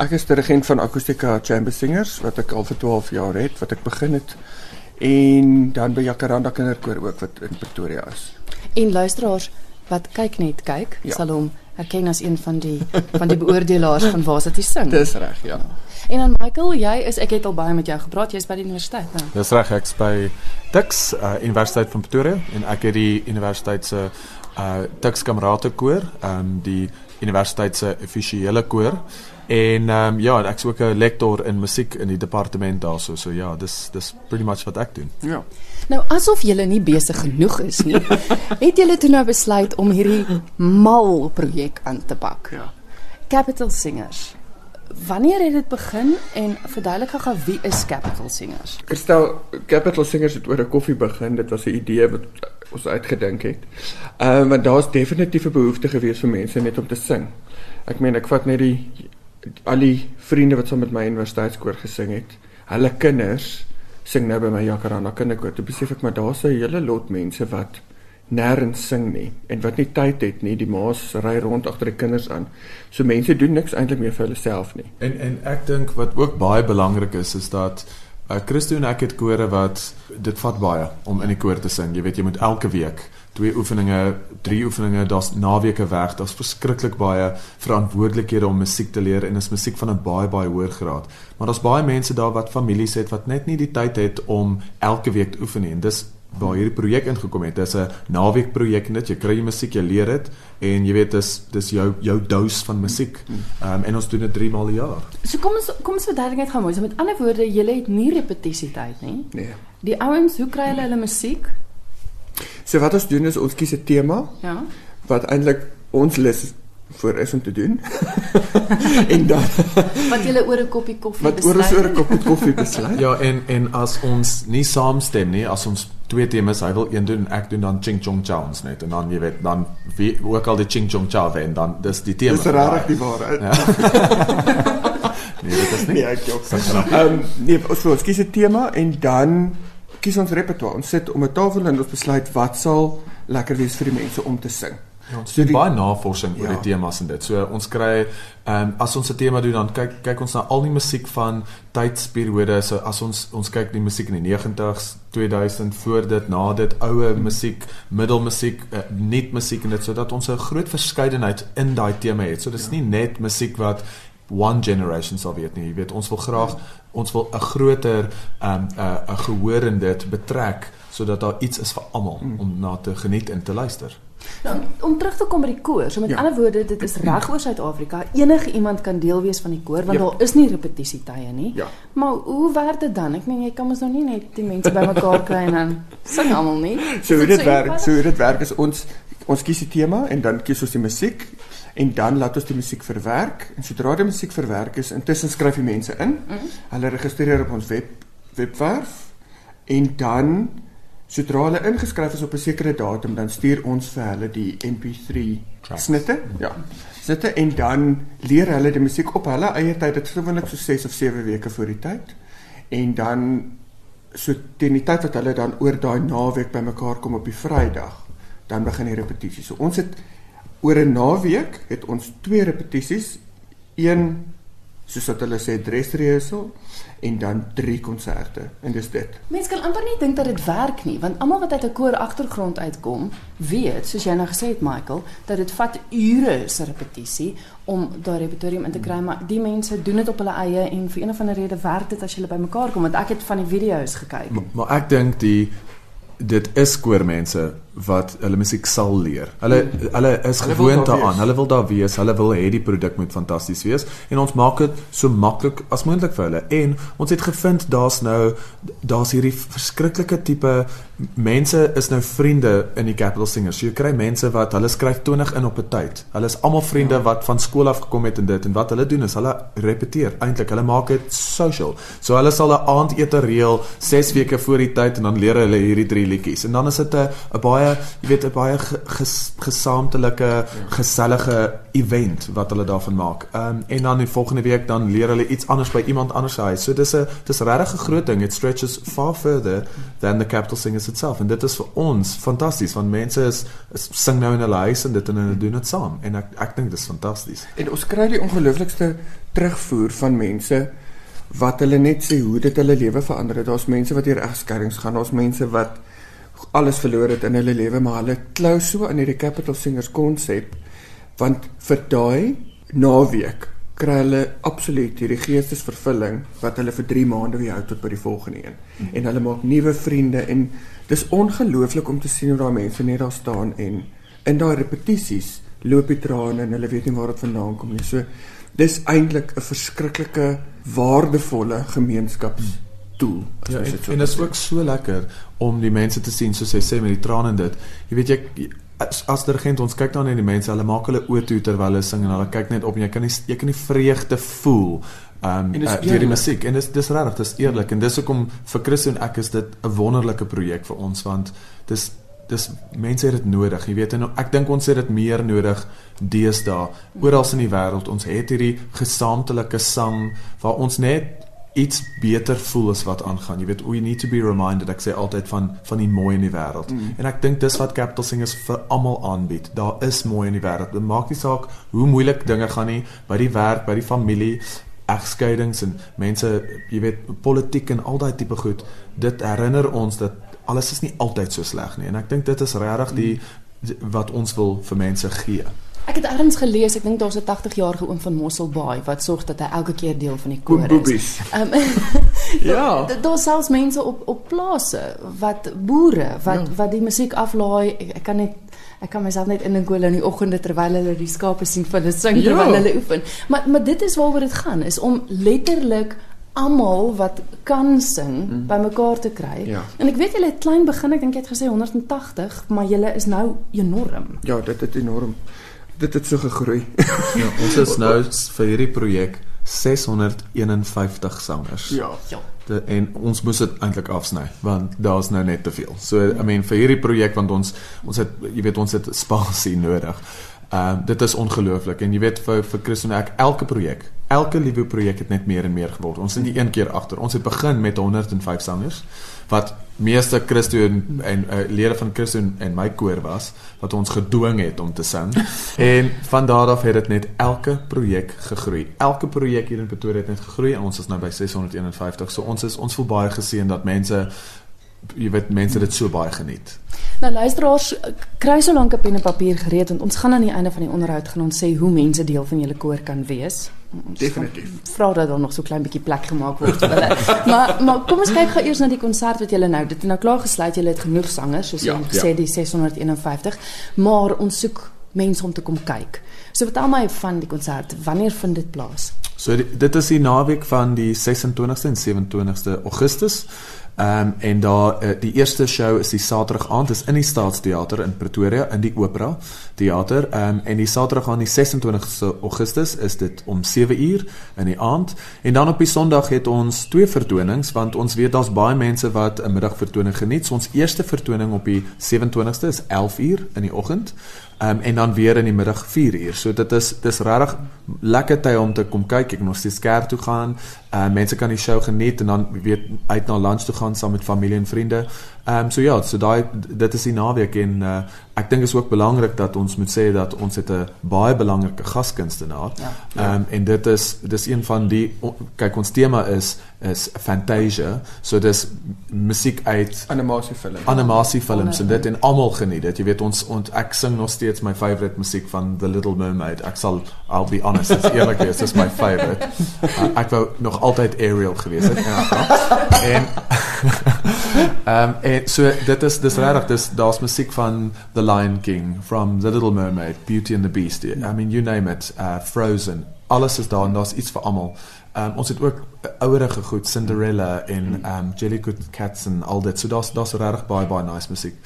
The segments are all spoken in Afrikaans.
Ek is dirigent van Acoustica Chamber Singers wat ek al vir 12 jaar het, wat ek begin het en dan by Jacaranda Kinderkoor ook wat in Pretoria is. En luisteraars wat kyk net kyk, Ja. sal hom herken as een van die van die beoordelaars van waar sit hy sing. Dis reg, ja. En dan Michael, jy is ek het al baie met jou gepraat, jy's by die universiteit nou. Dis reg, ek's by Tuks uh, Universiteit van Pretoria en ek het die universiteit se uh Tuks Kamerate koor, ehm um, die universiteit se offisiële koor. En ehm um, ja, en ek's ook 'n lektor in musiek in die departement daarso. So ja, dis dis pretty much wat ek doen. Ja. Nou asof julle nie besig genoeg is nie, het julle toe nou besluit om hierdie mal projek aan te pak. Ja. Capital Singers. Wanneer het dit begin en verduidelik gou wie is Capital Singers? Kristel Capital Singers het oor 'n koffie begin. Dit was 'n idee wat ons uitgedink het. Ehm uh, want daar's definitief 'n behoefte gewees vir mense net om te sing. Ek meen ek vat net die al die vriende wat saam met my universiteitskoor gesing het. Hulle kinders sing nou by my Jacaranda kinderkoor. Toe besef ek maar daar's 'n hele lot mense wat nêrens sing nie en wat nie tyd het nie. Die ma's ry rond agter die kinders aan. So mense doen niks eintlik meer vir hulle self nie. En en ek dink wat ook baie belangrik is is dat uh, Christo en ek het kore wat dit vat baie om in die koor te sing. Jy weet jy moet elke week twee oefeninge, drie oefeninge, daar's naweke weg, daar's verskriklik baie verantwoordelikhede om musiek te leer en is musiek van 'n baie baie hoër graad. Maar daar's baie mense daar wat families het wat net nie die tyd het om elke week te oefen nie. En dis waar hierdie projek ingekom het. Dis 'n naweek projek net. Jy kry jy musiek, jy leer dit en jy weet dis dis jou jou dose van musiek. Ehm um, en ons doen dit 3 maal 'n jaar. So kom ons kom ons verduidelik net gou mooi. So met ander woorde, julle het nie repetisietyd nie. Nee. Die ouens, hoe kry hulle hulle musiek? So wat ons doen is ons kies 'n tema Ja. wat eintlik ons lus voor is om te doen. en dan Wat julle oor 'n koppie koffie wat oor ons besluit oor 'n koppie koffie besluit. Ja, en en as ons nie saamstem nie, as ons twee temas, hy wil een doen en ek doen dan ching chong chowns net en dan jy weet dan wie ook al die ching chong chow en dan dis die tema. Dis regtig die waarheid. Ja. nee, dit is nie. Nee, ek jok. Ehm um, nee, ons ons kies 'n tema en dan kies ons repertoire. Ons sit om 'n tafel en ons besluit wat sal lekker wees vir die mense om te sing. Ja, ons So doen baie navorsing oor Ja. die temas en dit. So ons kry ehm um, as ons 'n tema doen dan kyk kyk ons na al die musiek van tydsperiode. So as ons ons kyk die musiek in die 90s, 2000, voor dit, na dit, oue musiek, middelmusiek, uh, nuut musiek en dit sodat ons 'n groot verskeidenheid in daai tema het. So dis nie net musiek wat one generation sal weet nie. Jy weet, ons wil graag ons wil 'n groter ehm um, 'n uh, 'n gehoor in dit betrek sodat daar iets is vir almal om na te geniet en te luister. Nou, om terug te kom by die koor. So met Ja. ander woorde, dit is reg oor Suid-Afrika. Enige iemand kan deel wees van die koor want Ja. daar is nie repetisietye nie. Ja. Maar hoe werk dit dan? Ek meen jy kan mos nou nie net die mense bymekaar kry en dan sing almal nie. So hoe dit werk, eenvoudig? so hoe dit werk is ons ons kies die tema en dan kies ons die musiek en dan laat ons die musiek verwerk en sodra die musiek verwerk is, intussen skryf die mense in. Mhm. Hulle registreer op ons web webwerf en dan sodra hulle ingeskryf is op 'n sekere datum, dan stuur ons vir hulle die MP3 Tracks. snitte. Ja. Snitte en dan leer hulle die musiek op hulle eie tyd. Dit is gewoonlik so 6 of 7 weke voor die tyd. En dan so teen die tyd wat hulle dan oor daai naweek bymekaar kom op die Vrydag, dan begin die repetisie. So ons het oor 'n naweek het ons twee repetisies, een soos wat hulle sê dressrehearsal en dan drie konserte en dis dit. Mense kan amper nie dink dat dit werk nie, want almal wat uit 'n koor agtergrond uitkom, weet, soos jy nou gesê het Michael, dat dit vat ure se repetisie om daai repertorium in te kry, maar die mense doen dit op hulle eie en vir een of ander rede werk dit as jy bymekaar kom, want ek het van die video's gekyk. Maar, maar ek dink die dit is koormense wat hulle musiek sal leer. Hulle hulle is gewoond daar daaraan. Hulle wil daar wees. Hulle wil hê die produk moet fantasties wees en ons maak dit so maklik as moontlik vir hulle. En ons het gevind daar's nou daar's hierdie verskriklike tipe mense is nou vriende in die Capital Singers. So jy kry mense wat hulle skryf 20 in op 'n tyd. Hulle is almal vriende ja. wat van skool af gekom het en dit en wat hulle doen is hulle repeteer eintlik. Hulle maak dit social. So hulle sal 'n aandete reël 6 weke voor die tyd en dan leer hulle hierdie drie liedjies. En dan is dit 'n 'n baie baie jy weet 'n baie ges, gesaamtelike ja. gesellige event wat hulle daarvan maak. Ehm um, en dan die volgende week dan leer hulle iets anders by iemand anders se huis. So dis 'n dis regtig 'n groot ding. It stretches far further than the Capital Singers itself. En dit is vir ons fantasties want mense is, is sing nou in hulle huis en dit en hulle doen dit saam en ek ek dink dit is fantasties. En ons kry die ongelooflikste terugvoer van mense wat hulle net sê hoe dit hulle lewe verander het. Daar's mense wat hier egskeidings gaan, daar's mense wat alles verloor het in hulle lewe, maar hulle klou so aan hierdie Capital Singers konsep want vir daai naweek kry hulle absoluut hierdie geestesvervulling wat hulle vir 3 maande weer hou tot by die volgende een. Mm. En hulle maak nuwe vriende en dis ongelooflik om te sien hoe daai mense net daar staan en in daai repetisies loop die trane en hulle weet nie waar dit vandaan kom nie. So dis eintlik 'n verskriklike waardevolle gemeenskapstoel. Ja, en, en dit is ook so lekker om die mense te sien soos hy sê met die trane en dit. Jy weet jy as as dirigent ons kyk dan net die mense, hulle maak hulle oë toe terwyl hulle sing en hulle kyk net op en jy kan nie jy kan nie vreugde voel um uh, deur die musiek. En dis dis regtig dis eerlik. En dis hoekom vir Chris en ek is dit 'n wonderlike projek vir ons want dis dis mense het dit nodig. Jy weet en ek dink ons het dit meer nodig deesdae. Oral in die wêreld ons het hierdie gesaamtelike sang waar ons net iets beter voel as wat aangaan. Jy weet, we need to be reminded ek sê altyd van van die mooi in die wêreld. Mm. En ek dink dis wat Capital Singers vir almal aanbied. Daar is mooi in die wêreld. Dit maak nie saak hoe moeilik dinge gaan nie by die werk, by die familie, egskeidings en mense, jy weet, politiek en al daai tipe goed. Dit herinner ons dat alles is nie altyd so sleg nie. En ek dink dit is regtig die wat ons wil vir mense gee. Ek het ergens gelees, ek dink daar's 'n 80-jarige oom van Mosselbaai wat sorg dat hy elke keer deel van die koor is. Ehm Ja. Daar's selfs mense op op plase wat boere wat ja. wat die musiek aflaai. Ek, ek kan net ek kan myself net indink hoe hulle in die oggende terwyl hulle die skape sien van hulle sing ja. terwyl hulle oefen. Maar maar dit is waaroor dit gaan, is om letterlik almal wat kan sing mm. bymekaar te kry. Ja. En ek weet julle het klein begin, ek dink jy het gesê 180, maar julle is nou enorm. Ja, dit het enorm dit het so gegroei. ja, ons is nou vir hierdie projek 651 sangers. Ja. Ja. De, en ons moes dit eintlik afsny want daar's nou net te veel. So I mean vir hierdie projek want ons ons het jy weet ons het spasie nodig. Ehm uh, dit is ongelooflik en jy weet vir vir Chris en ek elke projek, elke liewe projek het net meer en meer geword. Ons het nie een keer agter. Ons het begin met 105 sangers wat meeste Christen en uh, lede van Christen en my koor was wat ons gedwing het om te sing. en van daar af het dit net elke projek gegroei. Elke projek hier in Pretoria het net gegroei en ons is nou by 651. So ons is ons voel baie geseën dat mense jy weet mense dit so baie geniet. Nou luisteraars, kry so lank 'n pen en papier gereed want ons gaan aan die einde van die onderhoud gaan ons sê hoe mense deel van julle koor kan wees. Definitief. Vra dat daar nog so klein bietjie plek gemaak word vir hulle. maar maar kom ons kyk gou eers na die konsert wat julle nou. Dit is nou klaar gesluit. Julle het genoeg sangers soos ja, jy gesê ja. die 651, maar ons soek mense om te kom kyk. So vertel my van die konsert. Wanneer vind dit plaas? So die, dit is die naweek van die 26ste en 27ste Augustus. Ehm um, en daar uh, die eerste show is die Saterdag aand is in die Staatsteater in Pretoria in die Opera Theater. Ehm um, en die Saterdag aan die 26ste Augustus is dit om 7 uur in die aand. En dan op die Sondag het ons twee vertonings want ons weet daar's baie mense wat 'n middagvertoning geniet. So ons eerste vertoning op die 27ste is 11 uur in die oggend. Ehm um, en dan weer in die middag 4 uur. So dit is dis regtig lekker tyd om te kom kyk. Ek nog steeds kerk toe gaan. Ehm uh, mense kan die show geniet en dan weet uit na lunch toe gaan saam met familie en vriende. Ehm um, so ja, so daai dit is die naweek en uh, ek dink is ook belangrik dat ons moet sê dat ons het 'n baie belangrike gaskunstenaar. Ja. Ehm ja. um, en dit is dis een van die kyk ons tema is is Fantasia. So dis musiek uit animasiefilms. Animasiefilms en dit en almal geniet dit. Jy weet ons ont ek sing nog steeds my favourite musiek van The Little Mermaid. Ek sal I'll be honest, it's eerlik wees, dis my favourite. Uh, ek wou nog altyd Ariel gewees het. En ehm um, so dit is dis regtig dis daar's musiek van The Lion King, from The Little Mermaid, Beauty and the Beast. I mean you name it, uh Frozen. Alles is daar en daar's iets vir almal. Um, ons het ook ouerige goed, Cinderella en ehm um, Jellycat Cats en al dit. So daar's daar's regtig baie baie nice musiek.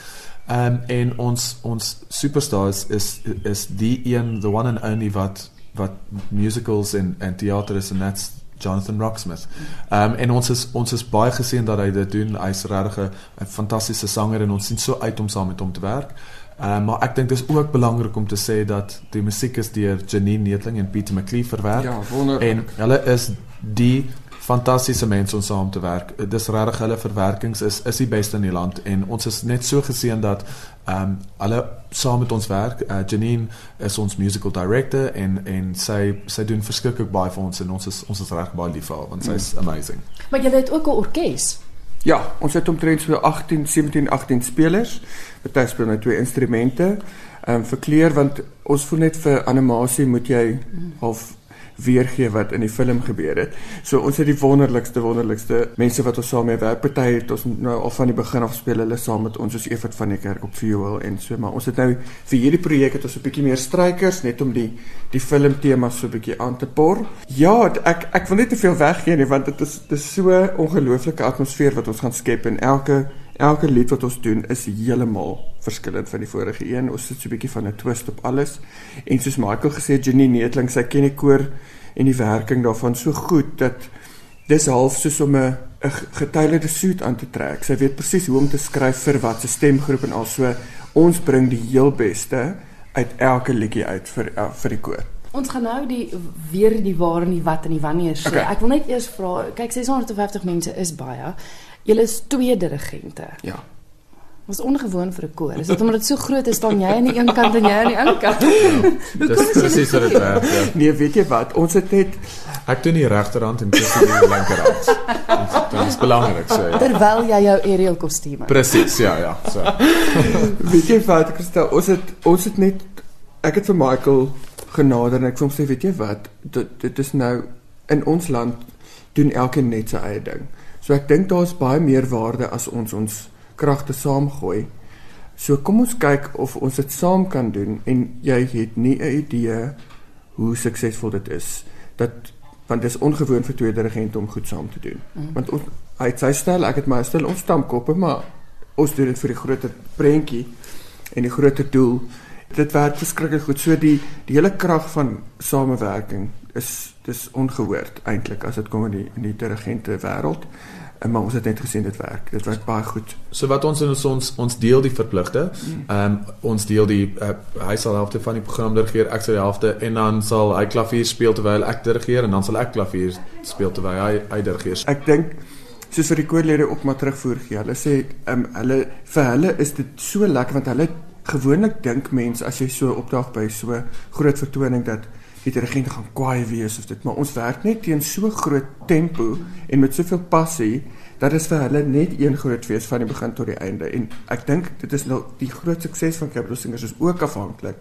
Ehm um, en ons ons superstars is is die een the one and only wat wat musicals en en teater is en that's Jonathan Rocksmith. Ehm um, en ons is ons is baie geseën dat hy dit doen. Hy's regtig 'n fantastiese sanger en ons sien so uit om saam met hom te werk. Ehm um, maar ek dink dit is ook belangrik om te sê dat die musiek is deur Janine Netling en Pieter McLeod verwerk. Ja, wonderlik. En hulle is die fantastiese mense om saam te werk. Dis regtig hulle verwerkings is is die beste in die land en ons is net so geseën dat ehm um, hulle saam met ons werk. Uh, Janine is ons musical director en en sy sy doen verskriklik baie vir ons en ons is ons is reg baie lief vir haar want sy's mm. amazing. Maar jy het ook 'n orkes. Ja, ons het omtrent so 18, 17, 18 spelers. Party speel met twee instrumente. Ehm um, vir kleur want ons voel net vir animasie moet jy mm. half weergee wat in die film gebeur het. So ons het die wonderlikste wonderlikste mense wat ons saam mee werk. Party het ons nou al van die begin af speel hulle saam met ons soos Evert van die kerk op Fuel en so maar ons het nou vir hierdie projek het ons 'n bietjie meer strykers net om die die film tema so 'n bietjie aan te por. Ja, ek ek wil net te veel weggee nie want dit is dit is so ongelooflike atmosfeer wat ons gaan skep en elke elke lied wat ons doen is heeltemal verskillend van die vorige een. Ons sit so 'n bietjie van 'n twist op alles. En soos Michael gesê het, Jenny Netling, sy ken die koor en die werking daarvan so goed dat dis half soos om 'n 'n getuielde suit aan te trek. Sy weet presies hoe om te skryf vir wat se stemgroep en al so. Ons bring die heel beste uit elke liedjie uit vir vir die koor. Ons gaan nou die weer die waar en die wat en die wanneer sê. Okay. Ek wil net eers vra, kyk 650 mense is baie. Julle is twee dirigente. Ja. Was ongewoon vir 'n koor. Is dit omdat dit so groot is staan jy aan die een kant en jy aan die ander kant? Ja, dis presies wat dit werk, ja. Nee, weet jy wat? Ons het net ek doen die regterhand en dis die linkerhand. Dit is belangrik sê. So. Terwyl jy jou aerial kostuum. Presies, ja, ja, so. weet jy wat, Christa, ons het ons het net ek het vir Michael genader en ek sê weet jy wat? Dit dit is nou in ons land doen elkeen net sy eie ding. So ek dink daar's baie meer waarde as ons ons kragte saamgooi. So kom ons kyk of ons dit saam kan doen en jy het nie 'n idee hoe suksesvol dit is. Dat want dit is ongewoon vir twee dirigente om goed saam te doen. Mm. Want ons hy het sy styl, ek het my styl, ons stamkoppe, maar ons doen dit vir die groter prentjie en die groter doel. Dit werk verskriklik goed. So die die hele krag van samewerking is dis ongehoord eintlik as dit kom in die in die dirigente wêreld. En maar ons het net gesien dit werk. Dit werk baie goed. So wat ons ons ons, ons deel die verpligte. Ehm um, ons deel die uh, hy sal helfte van die program dirigeer, ek sal die helfte en dan sal hy klavier speel terwyl ek dirigeer en dan sal ek klavier speel terwyl hy hy dirigeer. Ek dink soos vir die koorlede ook maar terugvoer gee. Hulle sê ehm um, hulle vir hulle is dit so lekker want hulle gewoonlik dink mense as jy so opdaag by so groot vertoning dat die dirigent gaan kwaai wees of dit maar ons werk net teen so groot tempo en met soveel passie dat dit vir hulle net een groot fees van die begin tot die einde. En ek dink dit is nou die groot sukses van Capital Singers is ook afhanklik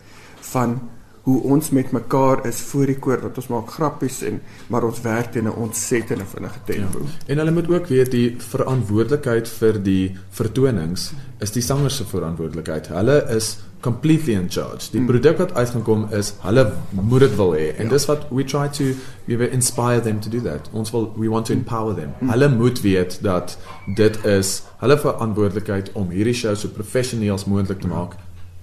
van hoe ons met mekaar is voor die koor dat ons maak grappies en maar ons werk teen 'n ontsettende vinnige tempo. Ja. En hulle moet ook weet die verantwoordelikheid vir die vertonings is die sanger se verantwoordelikheid. Hulle is completely in charge. Die mm. produk wat uitgekom is, hulle moet dit wil hê. En ja. dis wat we try to we will inspire them to do that. Ons wil we want to empower them. Mm. Hulle moet weet dat dit is hulle verantwoordelikheid om hierdie show so professioneel as moontlik te maak.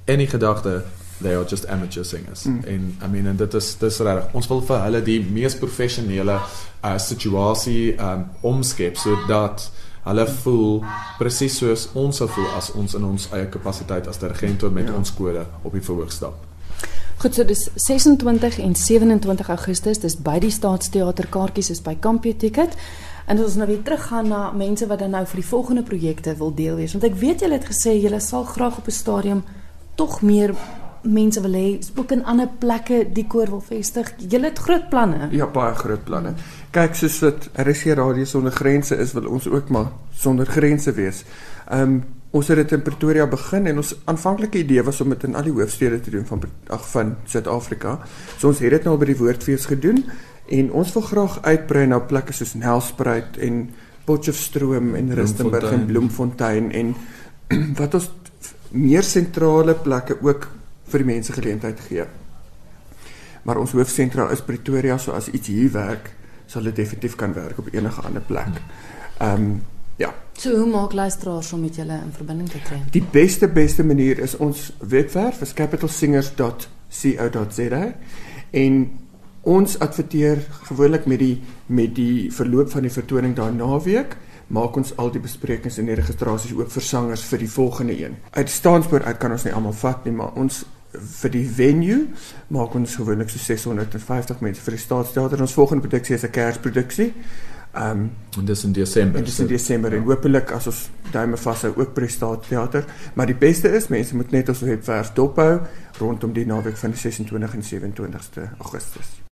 Any gedagte they are just amateur singers. Mm. En I mean and dit is dis reg. Ons wil vir hulle die mees professionele uh, situasie um, omskep sodat hulle voel presies soos ons sou voel as ons in ons eie kapasiteit as dirigente met ja. ons kode op die verhoog stap. Goed, so dis 26 en 27 Augustus, dis by die Staatsteater kaartjies is by Campio Ticket. En ons nou weer teruggaan na mense wat dan nou vir die volgende projekte wil deel wees, want ek weet julle het gesê julle sal graag op 'n stadium tog meer mense wil hê ook in ander plekke die koor wil vestig. Julle het groot planne. Ja, baie groot planne. Kyk, soos wat RC Radio sonder grense is, wil ons ook maar sonder grense wees. Ehm um, ons het dit in Pretoria begin en ons aanvanklike idee was om dit in al die hoofstede te doen van ag van Suid-Afrika. So ons het dit nou by die Woordfees gedoen en ons wil graag uitbrei na plekke soos Nelspruit en Potchefstroom en Rustenburg en Bloemfontein en wat ons meer sentrale plekke ook vir die mense geleentheid gee. Maar ons hoofsentraal is Pretoria, so as iets hier werk, sal dit definitief kan werk op enige ander plek. Ehm um, ja. So hoe maak luisteraars om met julle in verbinding te tree? Die beste beste manier is ons webwerf, is capitalsingers.co.za en Ons adverteer gewoonlik met die met die verloop van die vertoning daai naweek maak ons al die besprekings en die registrasies ook vir sangers vir die volgende een. Uit staanspoor uit kan ons nie almal vat nie, maar ons vir die venue maak ons gewoonlik so 650 mense vir die staatsteater. Ons volgende produksie is 'n Kersproduksie. Ehm um, en dis in Desember. En dis in Desember en hopelik as ons duime vashou ook by die staatsteater, maar die beste is mense moet net ons webwerf dophou rondom die naweek van die 26 en 27ste Augustus.